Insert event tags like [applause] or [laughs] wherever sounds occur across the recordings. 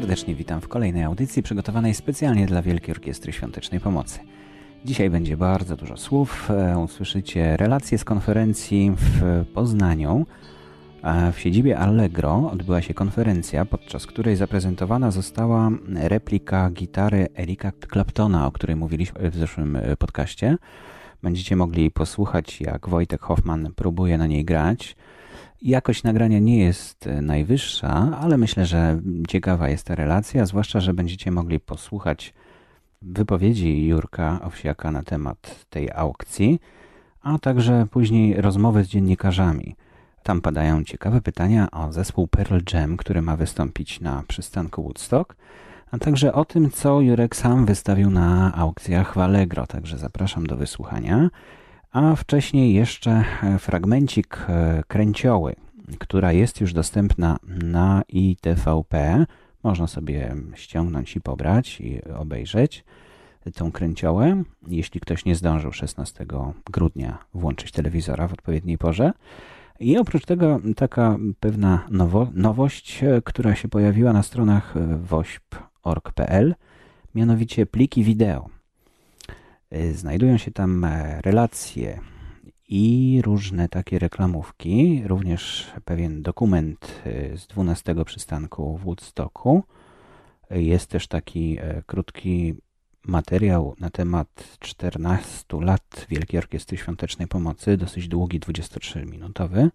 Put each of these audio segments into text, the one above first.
Serdecznie witam w kolejnej audycji przygotowanej specjalnie dla Wielkiej Orkiestry Świątecznej Pomocy. Dzisiaj będzie bardzo dużo słów. E, usłyszycie relacje z konferencji w Poznaniu. W siedzibie Allegro odbyła się konferencja, podczas której zaprezentowana została replika gitary Erika Claptona, o której mówiliśmy w zeszłym e, podcaście. Będziecie mogli posłuchać, jak Wojtek Hoffman próbuje na niej grać. Jakość nagrania nie jest e, najwyższa, ale myślę, że ciekawa jest ta relacja, zwłaszcza, że będziecie mogli posłuchać wypowiedzi Jurka Owsiaka na temat tej aukcji, a także później rozmowy z dziennikarzami. Tam padają ciekawe pytania o zespół Pearl Jam, który ma wystąpić na przystanku Woodstock, a także o tym, co Jurek sam wystawił na aukcjach w Allegro, także zapraszam do wysłuchania. A wcześniej jeszcze fragmencik e, kręcioły, która jest już dostępna na ITVP. Można sobie ściągnąć i pobrać i obejrzeć tą kręciołę, jeśli ktoś nie zdążył 16 grudnia włączyć telewizora w odpowiedniej porze. I oprócz tego taka pewna nowo, nowość, e, która się pojawiła na stronach e, wośp.org.pl, mianowicie pliki wideo. E, znajdują się tam relacje i różne takie reklamówki, również pewien dokument z 12 przystanku w Woodstocku. Jest też taki krótki materiał na temat 14 lat Wielkiej Orkiestry Świątecznej Pomocy, dosyć długi, 23-minutowy.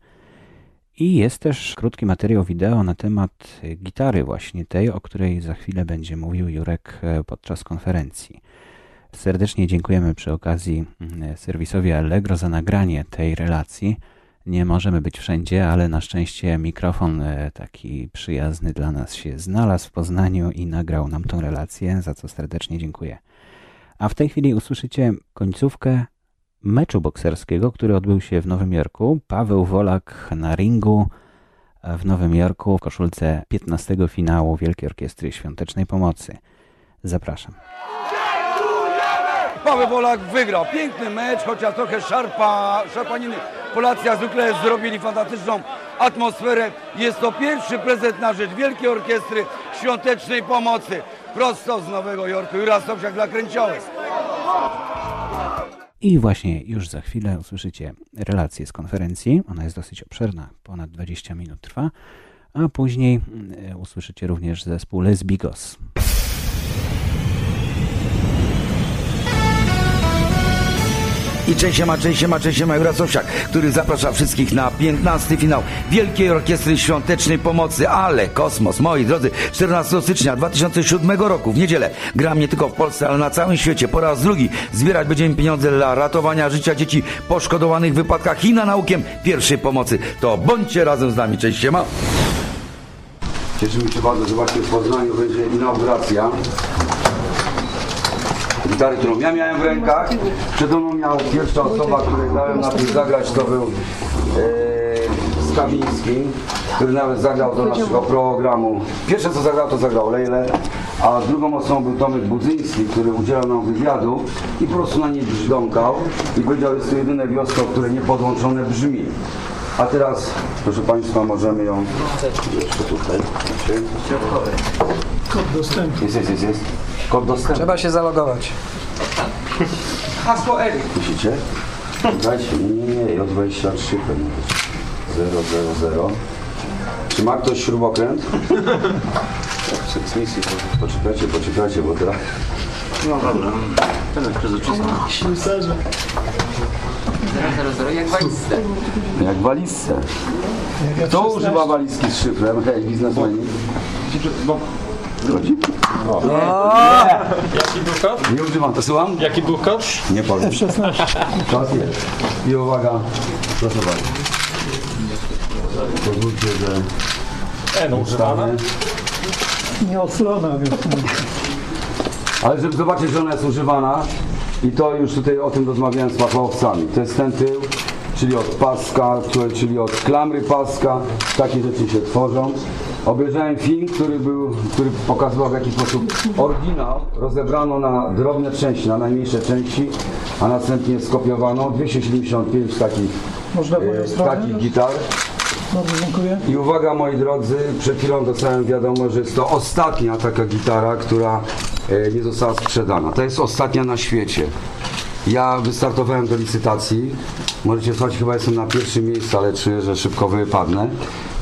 I jest też krótki materiał wideo na temat gitary właśnie tej, o której za chwilę będzie mówił Jurek e, podczas konferencji. Serdecznie dziękujemy przy okazji mm, serwisowi Allegro za nagranie tej relacji. Nie możemy być wszędzie, ale na szczęście mikrofon e, taki przyjazny dla nas się znalazł w Poznaniu i nagrał nam tą relację, za co serdecznie dziękuję. A w tej chwili usłyszycie końcówkę meczu bokserskiego, który odbył się w Nowym Jorku. Paweł Wolak na ringu w Nowym Jorku w koszulce 15 finału Wielkiej Orkiestry Świątecznej Pomocy. Zapraszam. Paweł Wolak wygrał. Piękny mecz, chociaż trochę szarpa, szarpaniny. Polacy zwykle zrobili fantastyczną atmosferę. Jest to pierwszy prezent na rzecz Wielkiej Orkiestry Świątecznej Pomocy. Prosto z Nowego Jorku. Jura Sobsiak dla Kręciołek. I właśnie już za chwilę usłyszycie relację z konferencji. Ona jest dosyć obszerna, ponad 20 minut trwa. A później mm, usłyszycie również zespół Les Bigos. I cześć ma, cześć ma, cześć ma Jurasowsiak, który zaprasza wszystkich na 15 finał Wielkiej Orkiestry Świątecznej Pomocy, ale kosmos, moi drodzy, 14 stycznia 2007 roku w niedzielę gram nie tylko w Polsce, ale na całym świecie po raz drugi zbierać będziemy pieniądze dla ratowania życia dzieci poszkodowanych w wypadkach i na naukiem pierwszej pomocy. To bądźcie razem z nami, cześć ma. Cieszymy się bardzo, że właśnie w Poznaniu będzie inauguracja gitary, którą ja miałem w rękach. Przede mną miał pierwsza osoba, której dałem na tym zagrać, to był e, Skawiński, który nawet zagrał do naszego programu. Pierwsze co zagrał, to zagrał Lejle, a drugą osobą był Tomek Budzyński, który udzielał nam wywiadu i po prostu na niej brzdąkał i powiedział, jest to jedyne wiosko, które niepodłączone brzmi. A teraz, proszę Państwa, możemy ją jeszcze tutaj. Jest, jest, jest, jest. Kod dostępu. Trzeba się zalogować. Hasło Erik. Dajcie, nie, nie, nie, J23 pewnie być. 000. Czy ma ktoś śrubokręt? Seksmisji, poczekajcie, poczekajcie, bo teraz... No dobra, ten jest przezroczysty. Ślusarze. 000 jak walizce. Jak walizce. Kto używa walizki z szyfrem? [laughs] Hej, biznesmeni. Zgodzi? Jaki był kod? Nie używam, to słucham? Jaki był kod? Nie powiem. Czas jest. I uwaga, proszę bardzo. Pozwólcie, że E, no używana. Nieoclona, więc Ale żeby zobaczyć, że ona jest używana i to już tutaj o tym rozmawiałem z fachowcami. To jest ten tył, czyli od paska, czyli od klamry paska. Takie rzeczy się tworzą. Obejrzałem film, który, był, który pokazywał w jaki sposób oryginał rozebrano na drobne części, na najmniejsze części, a następnie skopiowano 275 takich, Można e, takich gitar. Bardzo dziękuję. I uwaga moi drodzy, przed chwilą dostałem wiadomość, że jest to ostatnia taka gitara, która e, nie została sprzedana. To jest ostatnia na świecie. Ja wystartowałem do licytacji. Możecie słuchać, chyba jestem na pierwszym miejscu, ale czuję, że szybko wypadnę.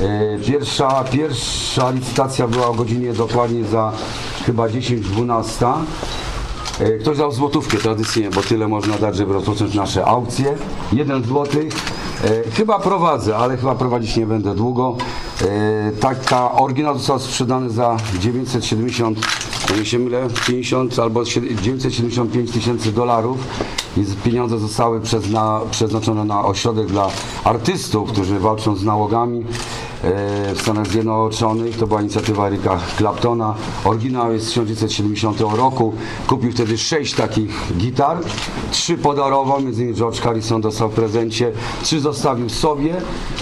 E, Pierwsza, pierwsza licytacja była o godzinie dokładnie za chyba 10-12. E, Ktoś dał złotówkę tradycyjnie, bo tyle można dać, żeby rozpocząć nasze aukcje. Jeden złotych. E, Chyba prowadzę, ale chyba prowadzić nie będę długo. Taka oryginał został sprzedany za 970, nie się mylę, 50 albo sied- 975 tysięcy dolarów. Pieniądze zostały przezna, przeznaczone na ośrodek dla artystów, którzy walczą z nałogami e, w Stanach Zjednoczonych. To była inicjatywa Erika Claptona. Oryginał jest z 1970 roku. Kupił wtedy sześć takich gitar. Trzy podarował, między innymi George Harrison dostał w prezencie. Trzy zostawił sobie,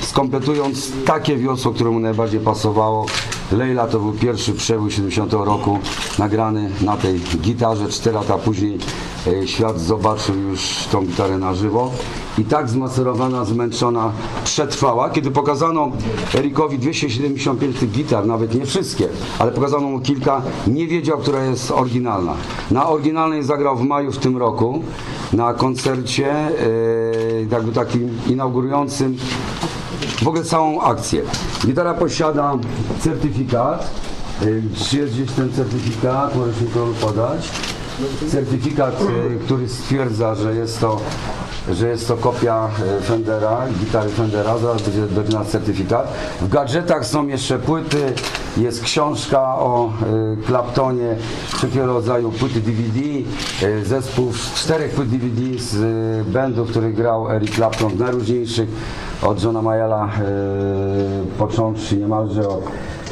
skompletując takie wiosło, które mu najbardziej pasowało. Leila to był pierwszy przebój 70 roku, nagrany na tej gitarze. Cztery lata później e, świat zobaczył już tą gitarę na żywo. I tak zmacerowana, zmęczona przetrwała. Kiedy pokazano Erikowi 275 tych gitar, nawet nie wszystkie, ale pokazano mu kilka, nie wiedział, która jest oryginalna. Na oryginalnej zagrał w maju w tym roku na koncercie e, jakby takim inaugurującym w ogóle całą akcję. Gitara posiada certyfikat. Czy jest gdzieś ten certyfikat? Możesz mi to podać. Certyfikat, y, który stwierdza, że jest to, że jest to kopia y, Fendera, gitary Fendera, zaraz będzie, będzie nasz certyfikat. W gadżetach są jeszcze płyty, jest książka o y, Claptonie, wszelkiego rodzaju płyty DVD, y, zespół czterech płyt DVD z bandów, który grał Eric Clapton, najróżniejszych, od Johna Mayala począwszy niemalże od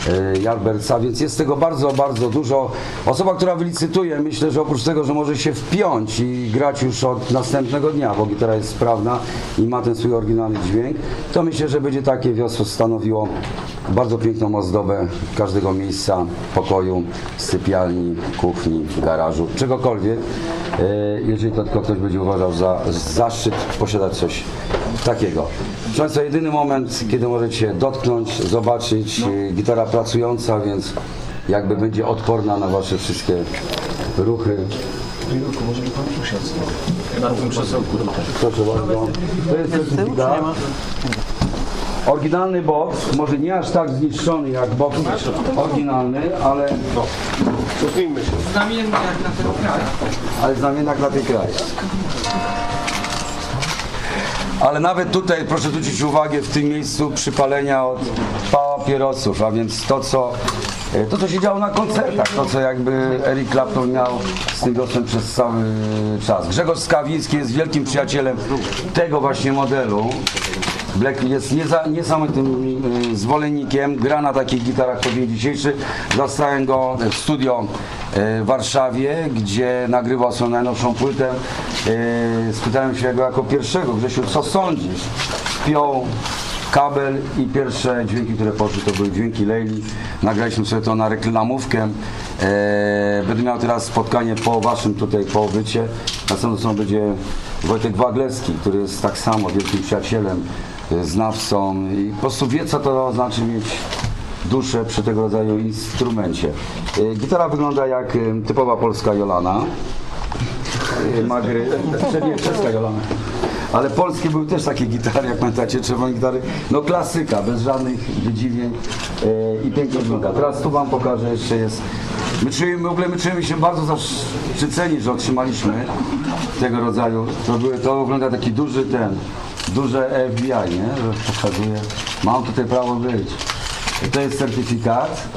y, Jarbersa, więc jest tego bardzo, bardzo dużo. Osoba, która wylicytuje, myślę, że oprócz tego, że może się wpiąć i grać już od następnego dnia, bo gitara jest sprawna i ma ten swój oryginalny dźwięk, to myślę, że będzie takie wiosło stanowiło bardzo piękną ozdobę każdego miejsca, pokoju, sypialni, kuchni, garażu, czegokolwiek, y, jeżeli to tylko ktoś będzie uważał za zaszczyt posiadać coś takiego. Proszę Państwa, jedyny moment, kiedy możecie dotknąć, zobaczyć, y, gitara pracująca, więc jakby będzie odporna na Wasze wszystkie ruchy. Na tym krzesełku tutaj. Proszę bardzo. To jest certyfikat. Oryginalny box, może nie aż tak zniszczony jak box oryginalny, ale, Cofnijmy się. ale znamiennak na tej kraju. Ale nawet tutaj proszę zwrócić uwagę w tym miejscu przypalenia od papierosów, a więc to co, e, to, co się działo na koncertach, to co jakby Eric Clapton miał z tym wiosłem przez cały czas. Grzegorz Skawiński jest wielkim przyjacielem tego właśnie modelu. Black jest niesamowitym y, zwolennikiem, gra na takich gitarach po dzień dzisiejszy. Zastałem go w studio y, w Warszawie, gdzie nagrywał swoją najnowszą płytę. Y, Spytałem się go jako pierwszego, Grzesiu, co sądzisz? Spiął kabel i pierwsze dźwięki, które poszły, to były dźwięki Leili. Nagraliśmy sobie to na reklamówkę. Będę miał teraz spotkanie po waszym tutaj pobycie. Następną stroną będzie Wojtek Waglecki, który jest tak samo wielkim przyjacielem, znawcą i po prostu wie, co to znaczy mieć duszę przy tego rodzaju instrumencie. E, Gitara wygląda jak e, typowa polska Jolana. E, Ma gry, [laughs] nie, czeska Jolana. Ale polskie były też takie gitary, jak pamiętacie, czerwone gitary. No klasyka, bez żadnych wydziwień i pięknie wygląda. Teraz tu wam pokażę, jeszcze jest. My czujemy, w ogóle my czujemy się bardzo zaszczyceni, że otrzymaliśmy tego rodzaju. To, były, to wygląda taki duży ten, duże FBI, nie? Że pokazuje. Mam tutaj prawo być. To jest certyfikat.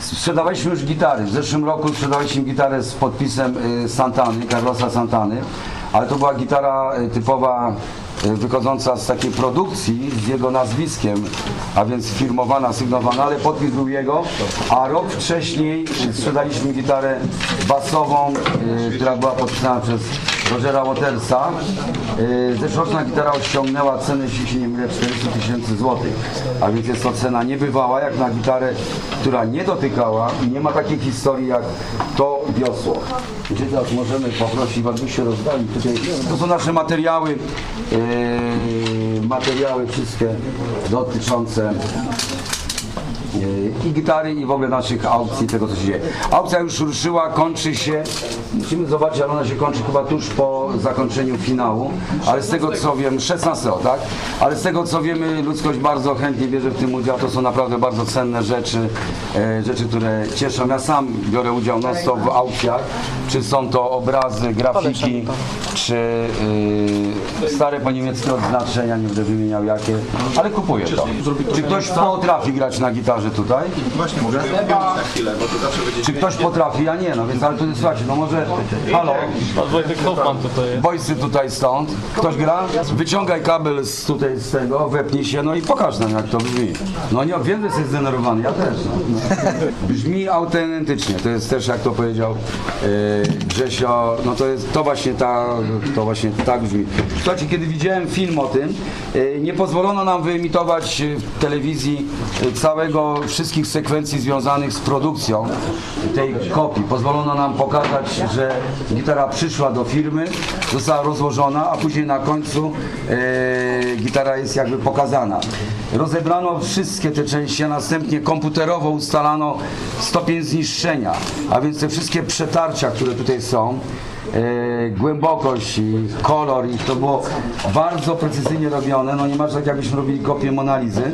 Sprzedawaliśmy już gitary. W zeszłym roku sprzedawaliśmy gitarę z podpisem y, Santany, Carlosa Santany, ale to była gitara y, typowa y, wychodząca z takiej produkcji z jego nazwiskiem, a więc firmowana, sygnowana, ale podpis był jego, a rok wcześniej sprzedaliśmy gitarę basową, która była podpisana przez Rogera Watersa. Yy, Zeszłoroczna gitara osiągnęła cenę, jeśli się nie mylę, 400 tysięcy złotych. A więc jest to cena niebywała, jak na gitarę, która nie dotykała i nie ma takiej historii jak to wiosło. Gdzie teraz możemy poprosić, abyście rozdali tutaj. To są nasze materiały, yy, materiały wszystkie dotyczące i gitary i w ogóle naszych aukcji, tego co się dzieje. Aukcja już ruszyła, kończy się, musimy zobaczyć, ale ona się kończy chyba tuż po zakończeniu finału, ale z tego co wiem, 16, tak? Ale z tego co wiemy, ludzkość bardzo chętnie bierze w tym udział, to są naprawdę bardzo cenne rzeczy, e, rzeczy, które cieszą. Ja sam biorę udział non stop w aukcjach, czy są to obrazy, grafiki, czy y, stare po niemieckie odznaczenia, nie będę wymieniał jakie, ale kupuję to. Czy ktoś potrafi grać na gitarze tutaj? Właśnie, mogę na chwilę, bo to zawsze będzie... Czy ktoś potrafi? Ja nie, no więc ale to jest, słuchajcie, no może, halo, Wojtek Hoffman tutaj jest. tutaj stąd, ktoś gra? Wyciągaj kabel z tutaj z tego, wepnij się, no i pokaż nam jak to brzmi. No nie, wiem, że jesteś zdenerwowany, ja też. No. No. [laughs] Brzmi autentycznie, to jest też jak to powiedział e, Grzesio, no to jest, to właśnie ta, to właśnie tak brzmi. Słuchajcie, kiedy widziałem film o tym, e, nie pozwolono nam wyemitować e, w telewizji e, wszystkich sekwencji związanych z produkcją tej kopii. Pozwolono nam pokazać, że gitara przyszła do firmy, została rozłożona, a później na końcu e, gitara jest jakby pokazana. Rozebrano wszystkie te części, a następnie komputerowo ustalano stopień zniszczenia, a więc te wszystkie przetarcia, które tutaj są, e, głębokość i kolor i to było bardzo precyzyjnie robione, no nie masz tak jakbyśmy robili kopię Monalizy.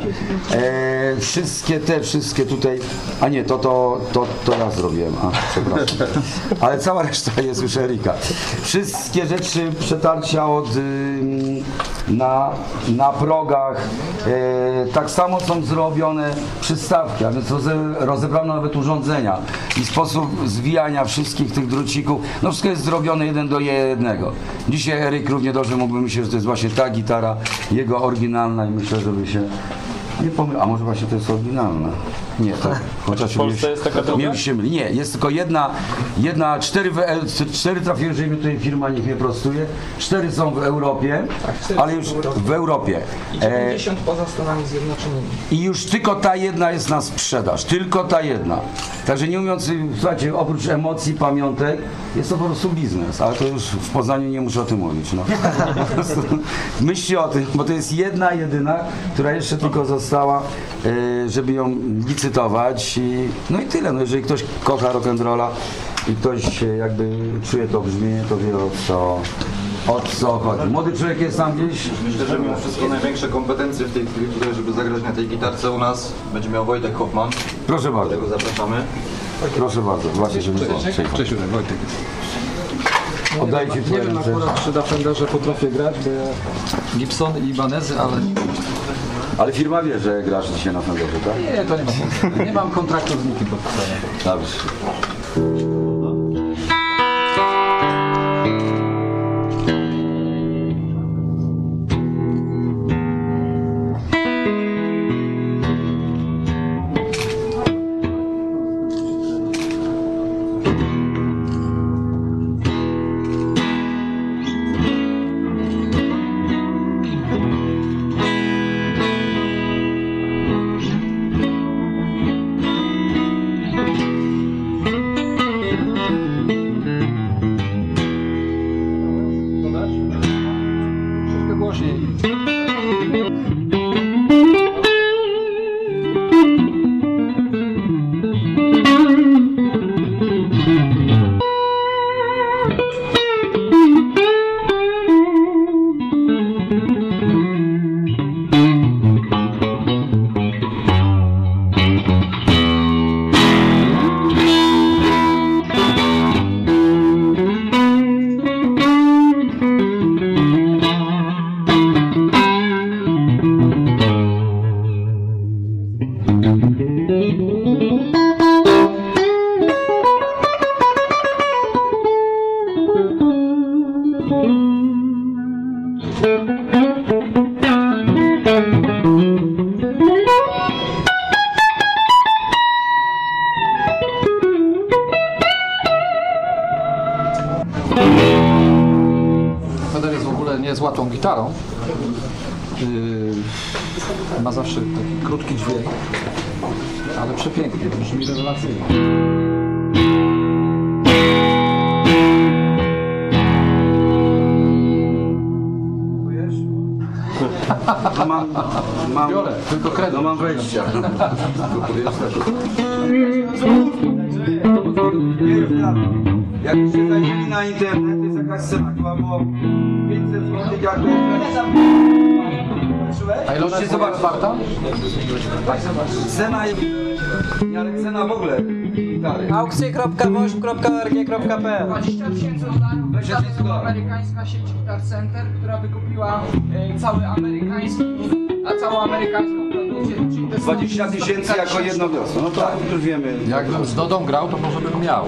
E, wszystkie te, wszystkie tutaj, a nie, to, to, to, to ja zrobiłem, a przepraszam. Ale cała reszta jest już Erika. Wszystkie rzeczy, przetarcia od ym, na, na progach, e, tak samo są zrobione przystawki, a więc roze, rozebrano nawet urządzenia i sposób zwijania wszystkich tych drucików, no wszystko jest zrobione jeden do jednego. Dzisiaj Eryk równie dobrze mógłby myśleć, że to jest właśnie ta gitara, jego oryginalna i myślę, żeby się nie pomylił, a może właśnie to jest oryginalna. Nie, tak. Chociaż w Polsce jest taka druga? mieliście myli. Nie, jest tylko jedna, jedna cztery, w, e- cztery trafiły, jeżeli mnie tutaj firma niech mnie prostuje. Cztery są w Europie, ale już w Europie. E, 50 poza Stanami Zjednoczonymi. i już tylko ta jedna jest na sprzedaż, tylko ta jedna. Także nie mówiąc, słuchajcie, oprócz emocji, pamiątek, jest to po prostu biznes, ale to już w Poznaniu nie muszę o tym mówić. No. [laughs] [laughs] Myślcie o tym, bo to jest jedna, jedyna, która jeszcze tylko została, y, żeby ją licytować. I, no i tyle, no, jeżeli ktoś kocha rock'n'rolla i ktoś jakby czuje to brzmienie, to wie o co, o co chodzi. Młody człowiek jest tam gdzieś, Myślę, że mimo wszystko największe kompetencje w tej chwili tutaj, żeby zagrać na tej gitarce u nas będzie miał Wojtek Hoffman, proszę bardzo, którego zapraszamy. proszę bardzo, właśnie, żeby Cześć, Wojtek. Oddajcie Nie twoje wiem akurat przy Defenderze potrafię grać, bo ja Gibson i Ibanezy, ale Ale firma wie, że grasz dzisiaj na Fenderze, tak? nie, to nie mam. Nie mam kontraktu z nikim podpisanego. Dobrze. Ma zawsze taki krótki dźwięk, ale przepięknie, brzmi rewelacyjnie. [laughs] No mam, mam, Biorę, tylko kredyt. no mam wejścia. Jakbyście zajrzeli na internet, to jest jakaś cena, było 500 zł jak A ile ona jest warta? Cena jest... Cena w ogóle gitary. aukcje.woźb.org.pl 20 tysięcy dolarów wydane to amerykańska sieć Guitar Center, która wykupiła e, cały amerykański, a całą amerykańską produkcję, czyli to jest 20 tysięcy jako jedno wiosno. No tak, już wiemy. Jakbym z Dodą grał, to może bym miał.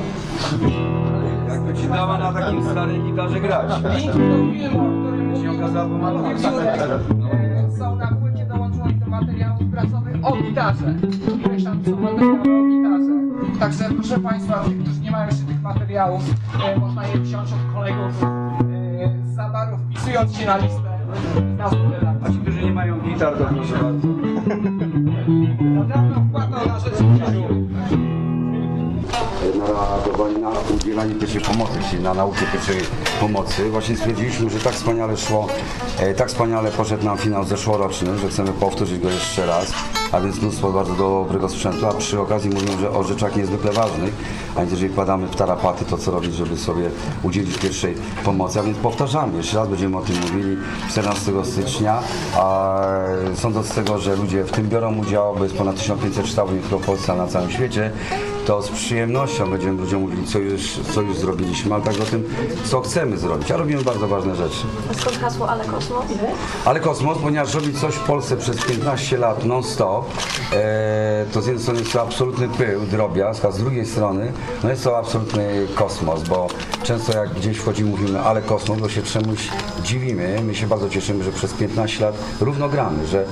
Jakby ci dała na takim starej gitarze grać. Link do filmu, o którym Się okazało, bo ma mówił Jurek, gitarze. Także proszę Państwa, tych, którzy nie mają jeszcze tych materiałów, e, można je wziąć od kolegów e, z zabaru, wpisując się na listę na. A ci, którzy nie mają gitar, to proszę bardzo. Naprawdę wkładał na rzeczy w życiu. Na udzielanie pierwszej pomocy, czyli na naukę pierwszej pomocy. Właśnie stwierdziliśmy, że tak wspaniale szło, e, tak wspaniale poszedł nam finał zeszłoroczny, że chcemy powtórzyć go jeszcze raz, a więc mnóstwo bardzo dobrego sprzętu, a przy okazji mówią, że o rzeczach niezwykle ważnych, a więc jeżeli wpadamy w tarapaty, to co robić, żeby sobie udzielić pierwszej pomocy, a więc powtarzamy, jeszcze raz będziemy o tym mówili 14 stycznia, a sądząc z tego, że ludzie w tym biorą udział, bo jest ponad 1500 sztabów w Polsce, na całym świecie, to z przyjemnością będziemy ludziom mówili, co już, co już zrobiliśmy, ale także o tym, co chcemy zrobić. A robimy bardzo ważne rzeczy. Skąd hasło Ale Kosmos? Ale kosmos, ponieważ robić coś w Polsce przez 15 lat non-stop, e, to z jednej strony jest to absolutny pył, drobiazg, a z drugiej strony no jest to absolutny kosmos, bo często jak gdzieś wchodzimy, mówimy ale kosmos, bo się czemuś dziwimy. My się bardzo cieszymy, że przez 15 lat równo gramy, że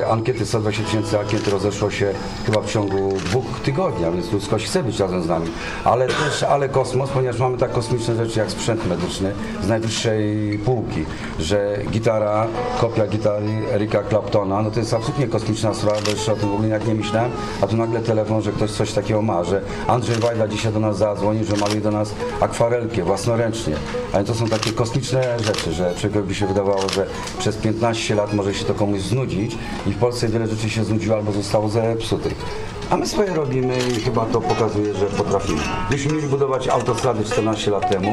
e, ankiety 120 tysięcy ankiet rozeszło się chyba w ciągu dwóch tygodni, a więc ludzkość chce być razem z nami. Ale też ale kosmos, ponieważ mamy tak kosmiczne rzeczy jak sprzęt medyczny z najwyższej półki, że gitara, kopia gitary Erika Claptona, no to jest absolutnie kosmiczna sprawa, bo jeszcze o tym w ogóle jak nie myślałem, a tu nagle telefon, że ktoś coś takiego ma, że Andrzej Wajda dzisiaj do nas zadzwonił, że maluje do nas akwarelkę własnoręcznie. Ale to są takie kosmiczne rzeczy, że człowiekowi by się wydawało, że przez 15 lat może się to komuś znudzić i w Polsce wiele rzeczy się znudziło albo zostało zepsutych. A my swoje robimy i chyba to pokazuje, że potrafimy. Gdybyśmy mieli budować autostrady 14 lat temu,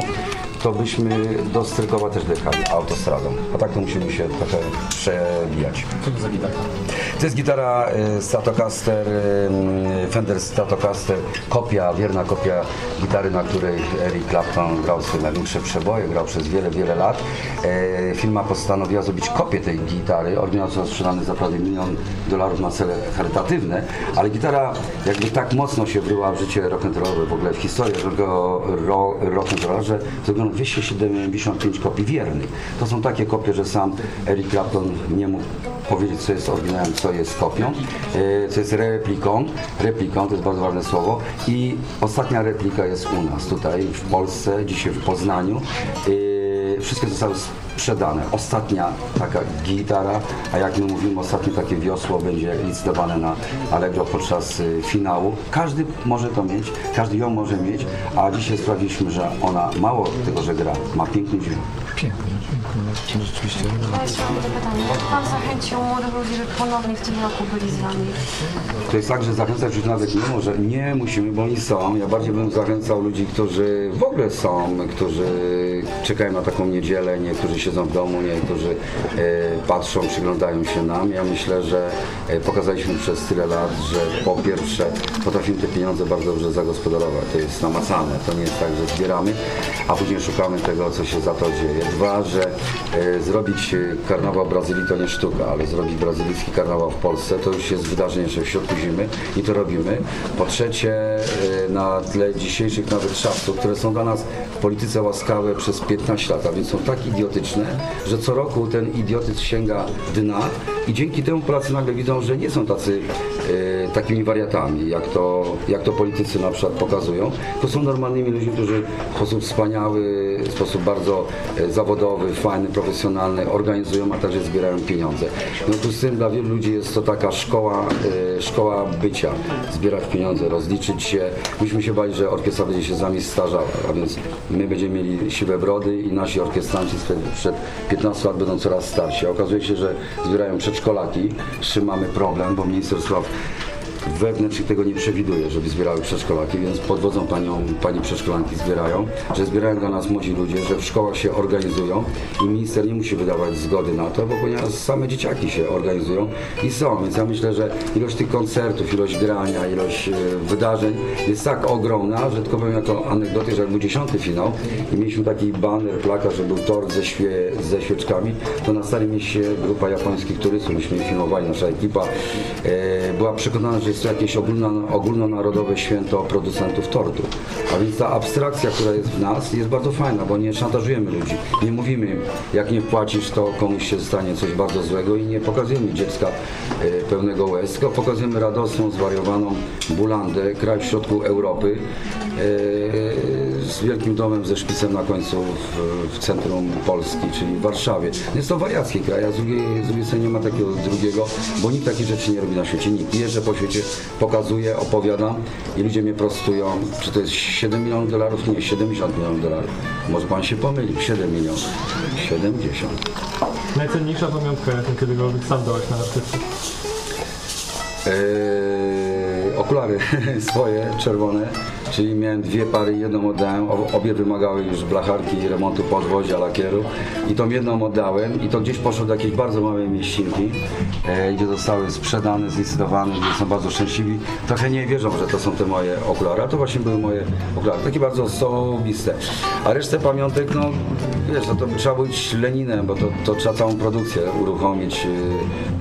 to byśmy do Strykowa też dojechali autostradą. A tak to musimy się trochę przebijać. Co to za gitara? To jest gitara e, Stratocaster, e, Fender Stratocaster, kopia, wierna kopia gitary, na której Eric Clapton grał swoje największe przeboje, grał przez wiele, wiele lat. E, Firma postanowiła zrobić kopię tej gitary. Oryginał został sprzedany za prawie milion dolarów na cele charytatywne, ale gitara jakby tak mocno się wryła w życie rock'n'rollowe, w ogóle w historię ro- ro- rock'n'rolla, że zrobiono 275 kopii wiernych. To są takie kopie, że sam Eric Clapton nie mógł powiedzieć, co jest oryginałem, co jest kopią, e, co jest repliką. Repliką to jest bardzo ważne słowo. I ostatnia replika jest u nas tutaj w Polsce, dzisiaj w Poznaniu. E, Wszystkie zostały sprzedane. Ostatnia taka gitara, a jak my mówimy, ostatnie takie wiosło będzie licytowane na Allegro podczas y, finału. Każdy może to mieć, każdy ją może mieć, a dzisiaj sprawdziliśmy, że ona mało tego, że gra, ma piękny dźwięk. Pięknie, rzeczywiście. Ja jeszcze mam pytanie. Jak Pan zachęcił młodych ludzi, żeby ponownie w tym roku byli z Wami? To jest tak, że zachęcać już nawet nie może, nie musimy, bo oni są. Ja bardziej bym zachęcał ludzi, którzy w ogóle są, którzy czekają na taką niedzielę, niektórzy siedzą w domu, niektórzy e, patrzą, przyglądają się nam. Ja myślę, że e, pokazaliśmy przez tyle lat, że po pierwsze potrafimy te pieniądze bardzo dobrze zagospodarować. To jest namacalne, to nie jest tak, że zbieramy, a później szukamy tego, co się za to dzieje. Dwa, że e, zrobić e, karnawał Brazylii to nie sztuka, ale zrobić brazylijski karnawał w Polsce to już jest wydarzenie jeszcze w środku zimy i to robimy. Po trzecie, e, na tle dzisiejszych nawet czasów, które są dla nas w polityce łaskawe przez 15 lat, a więc są tak idiotyczne, że co roku ten idiotyzm sięga dna i dzięki temu Polacy nagle widzą, że nie są tacy takimi wariatami, jak to, jak to politycy na przykład pokazują. To są normalnymi ludźmi, którzy w sposób wspaniały, w sposób bardzo e, zawodowy, fajny, profesjonalny organizują, a także zbierają pieniądze. W związku z tym dla wielu ludzi jest to taka szkoła, e, szkoła bycia, zbierać pieniądze, rozliczyć się. Myśmy się bali, że orkiestra będzie się z nami starzała, a więc my będziemy mieli siwe brody i nasi orkiestranci przed 15 lat będą coraz starsi. A okazuje się, że zbierają przedszkolaki, z czym mamy problem, bo Ministerstwo Thank you. Wewnętrznych tego nie przewiduje, żeby zbierały przedszkolaki, więc podwodzą panią, pani przedszkolanki zbierają, że zbierają dla nas młodzi ludzie, że w szkołach się organizują i minister nie musi wydawać zgody na to, bo ponieważ same dzieciaki się organizują i są, więc ja myślę, że ilość tych koncertów, ilość grania, ilość e, wydarzeń jest tak ogromna, że tylko powiem jako anegdotę, że jak był dziesiąty finał i mieliśmy taki baner, plakat, że był tort ze, świe, ze świeczkami, to na Starym Mieście grupa japońskich turystów, myśmy filmowali, nasza ekipa e, była przekonana, że jest to jakieś ogólno, ogólnonarodowe święto producentów tortu. A więc ta abstrakcja, która jest w nas, jest bardzo fajna, bo nie szantażujemy ludzi. Nie mówimy im, jak nie płacisz, to komuś się stanie coś bardzo złego i nie pokazujemy dziecka e, pełnego łez, tylko pokazujemy radosną, zwariowaną Bulandę, kraj w środku Europy, e, z wielkim domem ze szpicem na końcu w, w centrum Polski, czyli w Warszawie. Jest to wariacki kraj, a z drugiej, z drugiej strony nie ma takiego drugiego, bo nikt takich rzeczy nie robi na świecie. Nikt. Jeżdżę po świecie, pokazuję, opowiadam i ludzie mnie prostują, czy to jest 7 milionów dolarów? Nie, 70 milionów dolarów. Może pan się pomylił, 7 milionów. 70. Najcenniejsza pamiątka, jaką kiedykolwiek sam dałeś na artystę. Eee, okulary [laughs] swoje, czerwone, czyli miałem dwie pary, jedną oddałem, obie wymagały już blacharki i remontu podwozia, lakieru i tą jedną oddałem i to gdzieś poszło do jakiejś bardzo małej mieścinki, e, gdzie zostały sprzedane, zlicytowane, gdzie są bardzo szczęśliwi. Trochę nie wierzą, że to są te moje okulary, a to właśnie były moje okulary, takie bardzo osobiste. A resztę pamiątek, no wiesz, no to trzeba być Leninem, bo to, to trzeba całą produkcję uruchomić,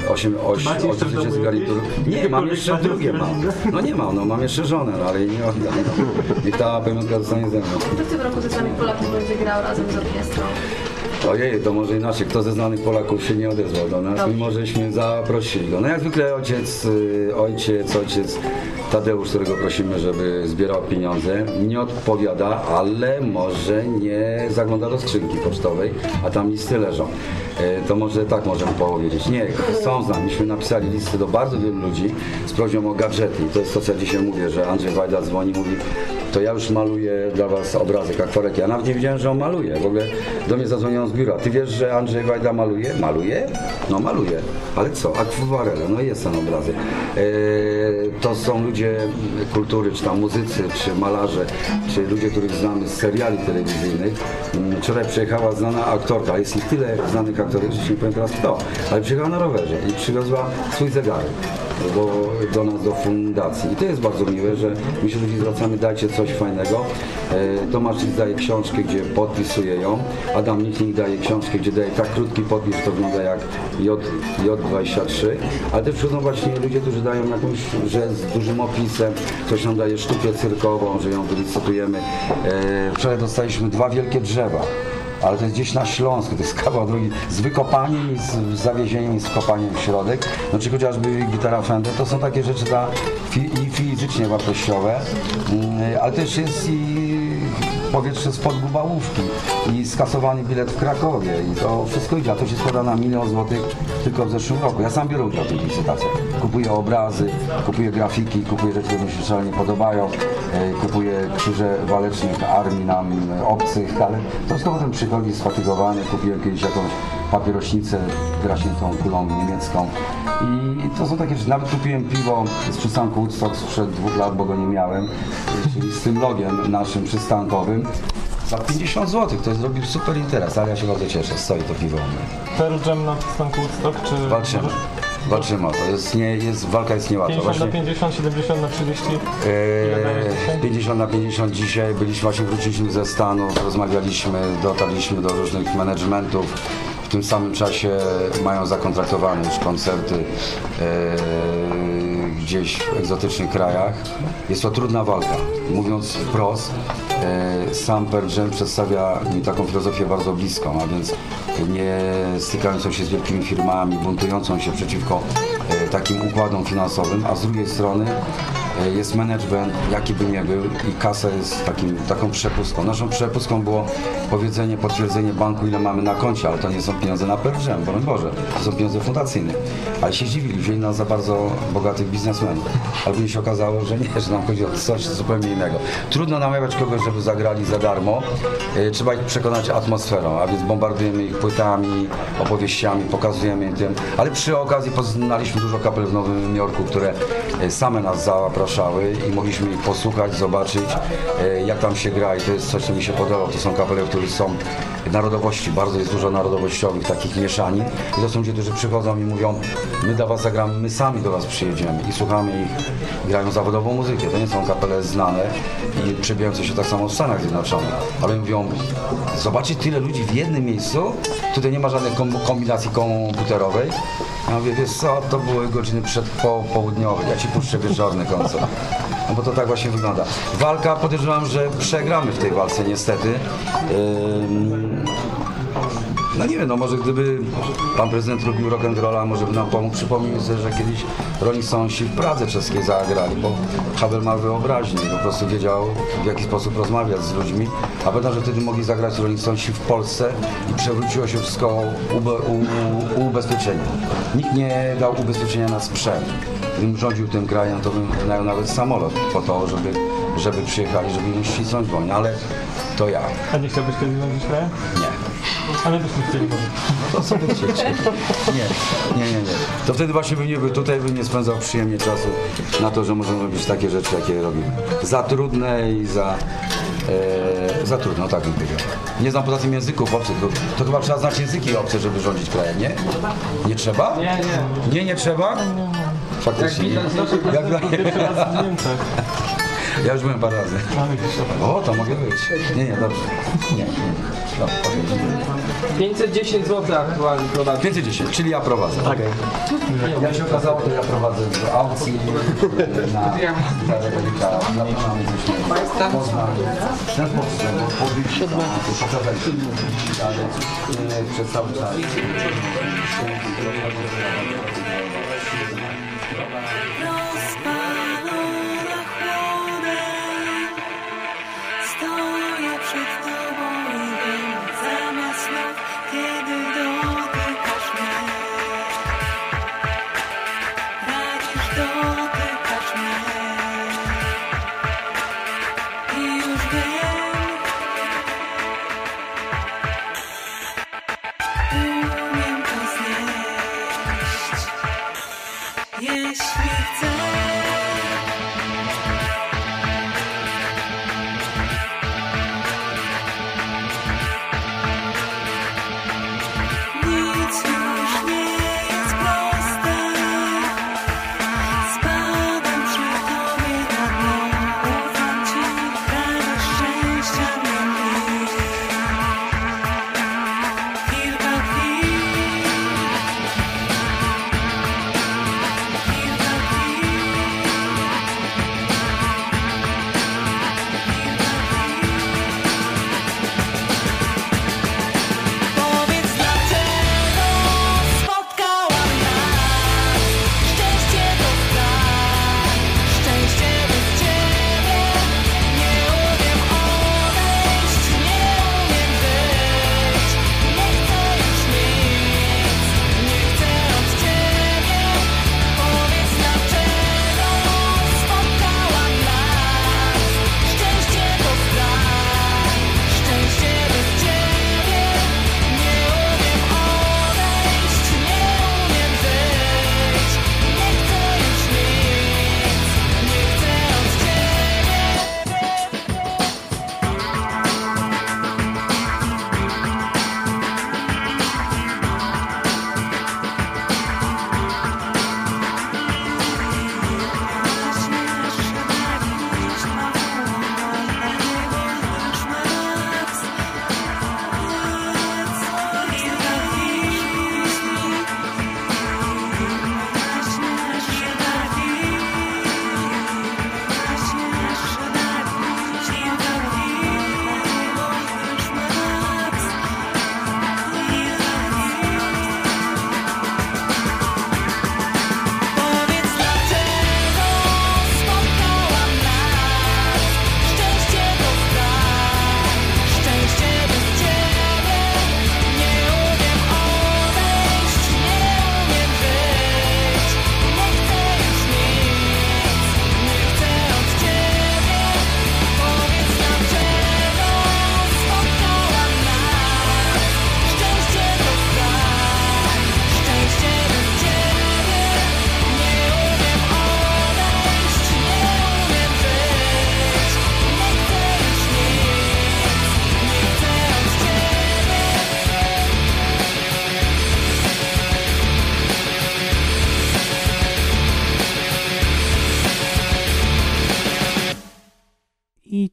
8, 8, Macie jeszcze w 8 domu tysięcy garnitur. Nie, mam jeszcze drugie mam. No nie mam, no mam jeszcze żonę, no ale jej nie oddam. No. [laughs] I ta pamiątka zostanie ze mną. Kto w tym roku ze znanych Polaków będzie grał razem z orkiestrą? Ojej, to może inaczej. Kto ze znanych Polaków się nie odezwał do nas, mimo żeśmy zaprosili go. No jak zwykle ojciec, y, ojciec, ojciec Tadeusz, którego prosimy, żeby zbierał pieniądze, nie odpowiada, ale może nie zagląda do skrzynki pocztowej, a tam listy leżą. E, To może tak możemy powiedzieć. Nie, chcą z nami. Myśmy napisali listy do bardzo wielu ludzi z prośbą o gadżety. I to jest to, co ja dzisiaj mówię, że Andrzej Wajda dzwoni mówi, to ja już maluję dla was obrazek, akwarelki. Ja nawet nie wiedziałem, że on maluje. W ogóle do mnie zadzwonił z biura. Ty wiesz, że Andrzej Wajda maluje? Maluje? No maluje. Ale co? Akwarele. No jest ten obrazek. E, to są ludzie kultury, czy tam muzycy, czy malarze, czy ludzie, których znamy z seriali telewizyjnych. Mm, Wczoraj przyjechała znana aktorka. Jest ich tyle znanych aktorów, że ci nie powiem teraz kto. Ale przyjechała na rowerze i przywiozła swój zegarek do, do nas, do fundacji. I to jest bardzo miłe, że my się do ludzi zwracamy, dajcie coś fajnego. E, Tomasz daje książkę, gdzie podpisuje ją. Adam Michnik daje książkę, gdzie daje tak krótki podpis, to wygląda jak J, J23. Ale też przychodzą właśnie ludzie, którzy dają jakąś, że z dużym opisem, ktoś nam daje sztukę cyrkową, że ją wylicytujemy. E, Wczoraj dostaliśmy dwa wielkie drzewa ale to jest gdzieś na Śląsku, to jest kawał drogi. Z wykopaniem i z zawiezieniem i z wkopaniem w środek, no czy chociażby gitara Fender, to są takie rzeczy dla fi, i fizycznie wartościowe, mm, ale też jest i powietrze spod gubałówki i skasowany bilet w Krakowie i to wszystko idzie, a to się składa na milion złotych tylko w zeszłym roku. Ja sam biorę udział w tych licytacjach. Kupuję obrazy, kupuję grafiki, kupuję rzeczy, które mi się szalenie podobają, e, kupuję krzyże walecznych armii nam obcych, ale to wszystko potem przychodzi sfatygowany, kupiłem kiedyś jakąś papierośnicę graśniętą kulą niemiecką i to są takie rzeczy. Nawet kupiłem piwo z przystanku Woodstock sprzed dwóch lat, bo go nie miałem, czyli z tym logiem naszym przystankowym. Za 50 zł, to zrobił super interes, ale ja się bardzo cieszę, stoi to piwo u mnie. Pearl Jam na przystanku Woodstock, czy... Walczymy. Walczymy o to, jest, nie, jest, walka jest niełatwa. 50 na Właśnie, 50, 70 na 30. Ile dajesz dzisiaj? e, 50 na 50 dzisiaj, byliśmy właśnie, wróciliśmy ze Stanów, rozmawialiśmy, dotarliśmy do różnych managementów. W tym samym czasie mają zakontraktowane już koncerty e, gdzieś w egzotycznych krajach. Jest to trudna walka. Mówiąc wprost, sam Pearl Jam przedstawia mi taką filozofię bardzo bliską, a więc nie stykającą się z wielkimi firmami, buntującą się przeciwko e, takim układom finansowym, a z drugiej strony e, jest management, jaki by nie był i kasa jest takim, taką przepustką. Naszą przepustką było powiedzenie, potwierdzenie banku, ile mamy na koncie, ale to nie są pieniądze na PRŻ, broń Boże, to są pieniądze fundacyjne. Ale się zdziwili, wzięli nas za bardzo bogatych biznesmenów. Ale później się okazało, że nie, że nam chodzi o coś zupełnie innego. Trudno namawiać kogoś, żeby zagrali za darmo. E, Trzeba ich przekonać atmosferą, a więc bombardujemy ich płytami, opowieściami, pokazujemy im tym. Ale przy okazji poznaliśmy dużo kapel w Nowym Jorku, które e, same nas zapraszały i mogliśmy ich posłuchać, zobaczyć, e, jak tam się gra i to jest coś, co mi się podoba. To są kapele, w których są narodowości, bardzo jest dużo narodowościowych, takich mieszanin. I to są ludzie, którzy przychodzą i mówią, my dla was zagramy, my sami do was przyjedziemy i słuchamy ich, grają zawodową muzykę. To nie są kapele znane i przebijające się tak samo w Stanach Zjednoczonych. Ale mówią, zobaczyć tyle ludzi w jednym miejscu, tutaj nie ma żadnej kom- kombinacji komputerowej. Ja mówię, wiesz co, to były godziny przedpołudniowe, ja ci puszczę wieczorny koncert. No bo to tak właśnie wygląda. Walka, podejrzewam, że przegramy w tej walce niestety. No nie wiem, no może gdyby pan prezydent lubił rock and rolla, może by nam pomógł. Przypomnij sobie, że kiedyś Rolling Stonesi w Pradze czeskiej zagrali, bo Havel ma wyobraźnię i po prostu wiedział w jaki sposób rozmawiać z ludźmi. A pamiętam, że wtedy mogli zagrać Rolling Stonesi w Polsce i przewróciło się wszystko ube, u, u, ubezpieczenie. Nikt nie dał ubezpieczenia na sprzęt. Gdybym rządził tym krajem, to bym wynajął nawet samolot po to, żeby, żeby przyjechali, żeby im ścisnąć wojnę, ale to ja. A nie chciałbyś kiedyś rządzić krajem? Nie. Ale byśmy chcieli może. To co chcieć? Nie, nie, nie, nie. To wtedy właśnie bym nie był tutaj, bym nie spędzał przyjemnie czasu na to, że możemy robić takie rzeczy, jakie robimy. Za trudne i za... E, za trudno, tak bym powiedział. Nie znam poza tym języków obcych. To, to chyba trzeba znać języki obce, żeby rządzić krajem, nie? Nie trzeba? Nie, nie. Nie, nie trzeba? Faktycznie. nie. Jak, Pierwszy raz w Niemczech. Ja już byłem parę razy. Mamy gdzieś O, to mogę być. Nie, nie, dobrze. Nie, nie. No, okej. 510 zł aktualnie prowadzi. 510, czyli ja prowadzę. Tak. Jak się okazało, to ja prowadzę w aukcji na Zaredelika, na Panamie coś Poznań. Ten sposób, ale e, przez cały czas.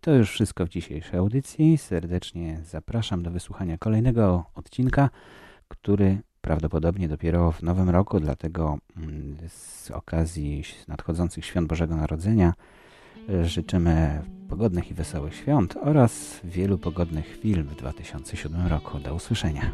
To już wszystko w dzisiejszej audycji. Serdecznie zapraszam do wysłuchania kolejnego odcinka, który prawdopodobnie dopiero w nowym roku, dlatego mm, z okazji nadchodzących świąt Bożego Narodzenia e, życzymy pogodnych i wesołych świąt oraz wielu pogodnych chwil w 2007 roku. Do usłyszenia.